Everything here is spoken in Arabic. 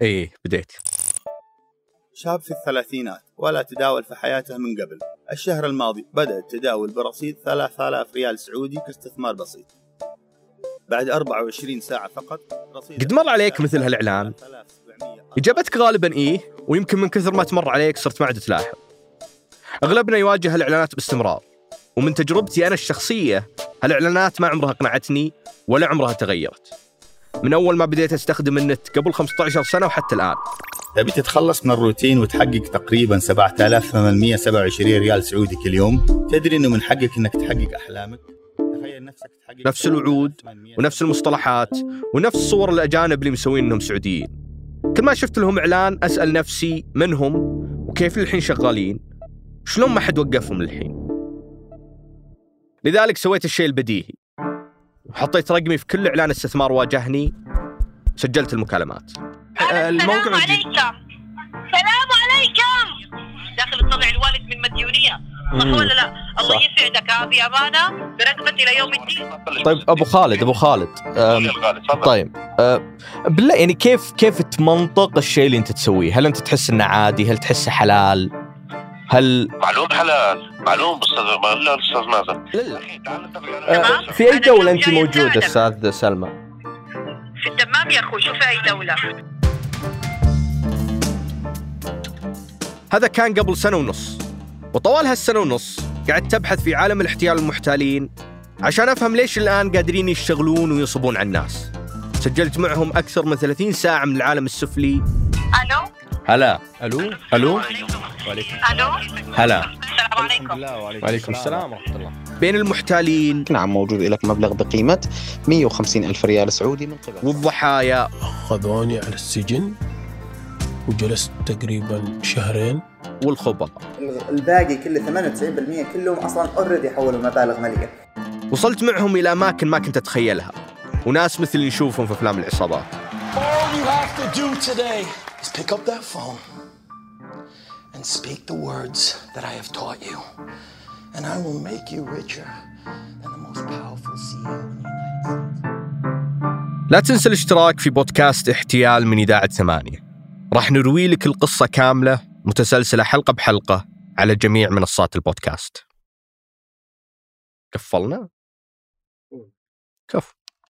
إيه بديت شاب في الثلاثينات ولا تداول في حياته من قبل. الشهر الماضي بدأ التداول برصيد 3000 ريال سعودي كاستثمار بسيط. بعد 24 ساعة فقط رصيد قد مر عليك مثل هالإعلان؟ 3700 إجابتك غالبا إيه ويمكن من كثر ما تمر عليك صرت ما عاد تلاحظ أغلبنا يواجه الاعلانات باستمرار ومن تجربتي أنا الشخصية هالإعلانات ما عمرها اقنعتني ولا عمرها تغيرت. من أول ما بديت أستخدم النت قبل 15 سنة وحتى الآن. تبي تتخلص من الروتين وتحقق تقريبا 7827 ريال سعودي كل يوم؟ تدري إنه من حقك إنك تحقق أحلامك؟ تخيل نفسك تحقق نفس الوعود 800 ونفس المصطلحات ونفس صور الأجانب اللي مسوين إنهم سعوديين. كل ما شفت لهم إعلان أسأل نفسي من هم وكيف للحين شغالين؟ شلون ما حد وقفهم للحين؟ لذلك سويت الشيء البديهي. وحطيت رقمي في كل إعلان استثمار واجهني سجلت المكالمات الموقع السلام عليكم سلام عليكم داخل تطلع الوالد من مديونية صح. ولا لا؟ الله صح. يسعدك هذه أمانة برقبتي إلى يوم الدين طيب أبو خالد أبو خالد طيب أه، بالله يعني كيف كيف تمنطق الشيء اللي أنت تسويه؟ هل أنت تحس إنه عادي؟ هل تحسه حلال؟ هل معلوم حلال معلوم أستاذ ما لا أستاذ مازن لا لا. أه، في أي دولة أنت موجودة. أستاذ سلمى؟ في الدمام يا أخوي شوف أي دولة. هذا كان قبل سنة ونص وطوال هالسنة ونص قعدت ابحث في عالم الاحتيال والمحتالين عشان أفهم ليش الآن قادرين يشتغلون وينصبون على الناس. سجلت معهم أكثر من 30 ساعة من العالم السفلي. ألو؟ هلا. ألو؟ ألو؟ ألو؟ هلا. السلام عليكم. وعليكم السلام ورحمة الله. بين المحتالين. نعم موجود لك مبلغ بقيمة 150 ألف ريال سعودي من قبل. والضحايا. خذوني على السجن وجلست تقريبا شهرين. والخبراء الباقي كله 98% كلهم أصلا اوريدي حولوا مبالغ ماليه وصلت معهم إلى أماكن ما كنت أتخيلها. وناس مثل اللي نشوفهم في أفلام العصابات. All you have to do today is pick up that phone. And speak the words that I have taught you. And I will make you richer than the most powerful CEO in the United States. لا تنسى الاشتراك في بودكاست احتيال من إذاعة ثمانية راح نروي لك القصة كاملة متسلسلة حلقة بحلقة على جميع منصات البودكاست قفلنا؟ كف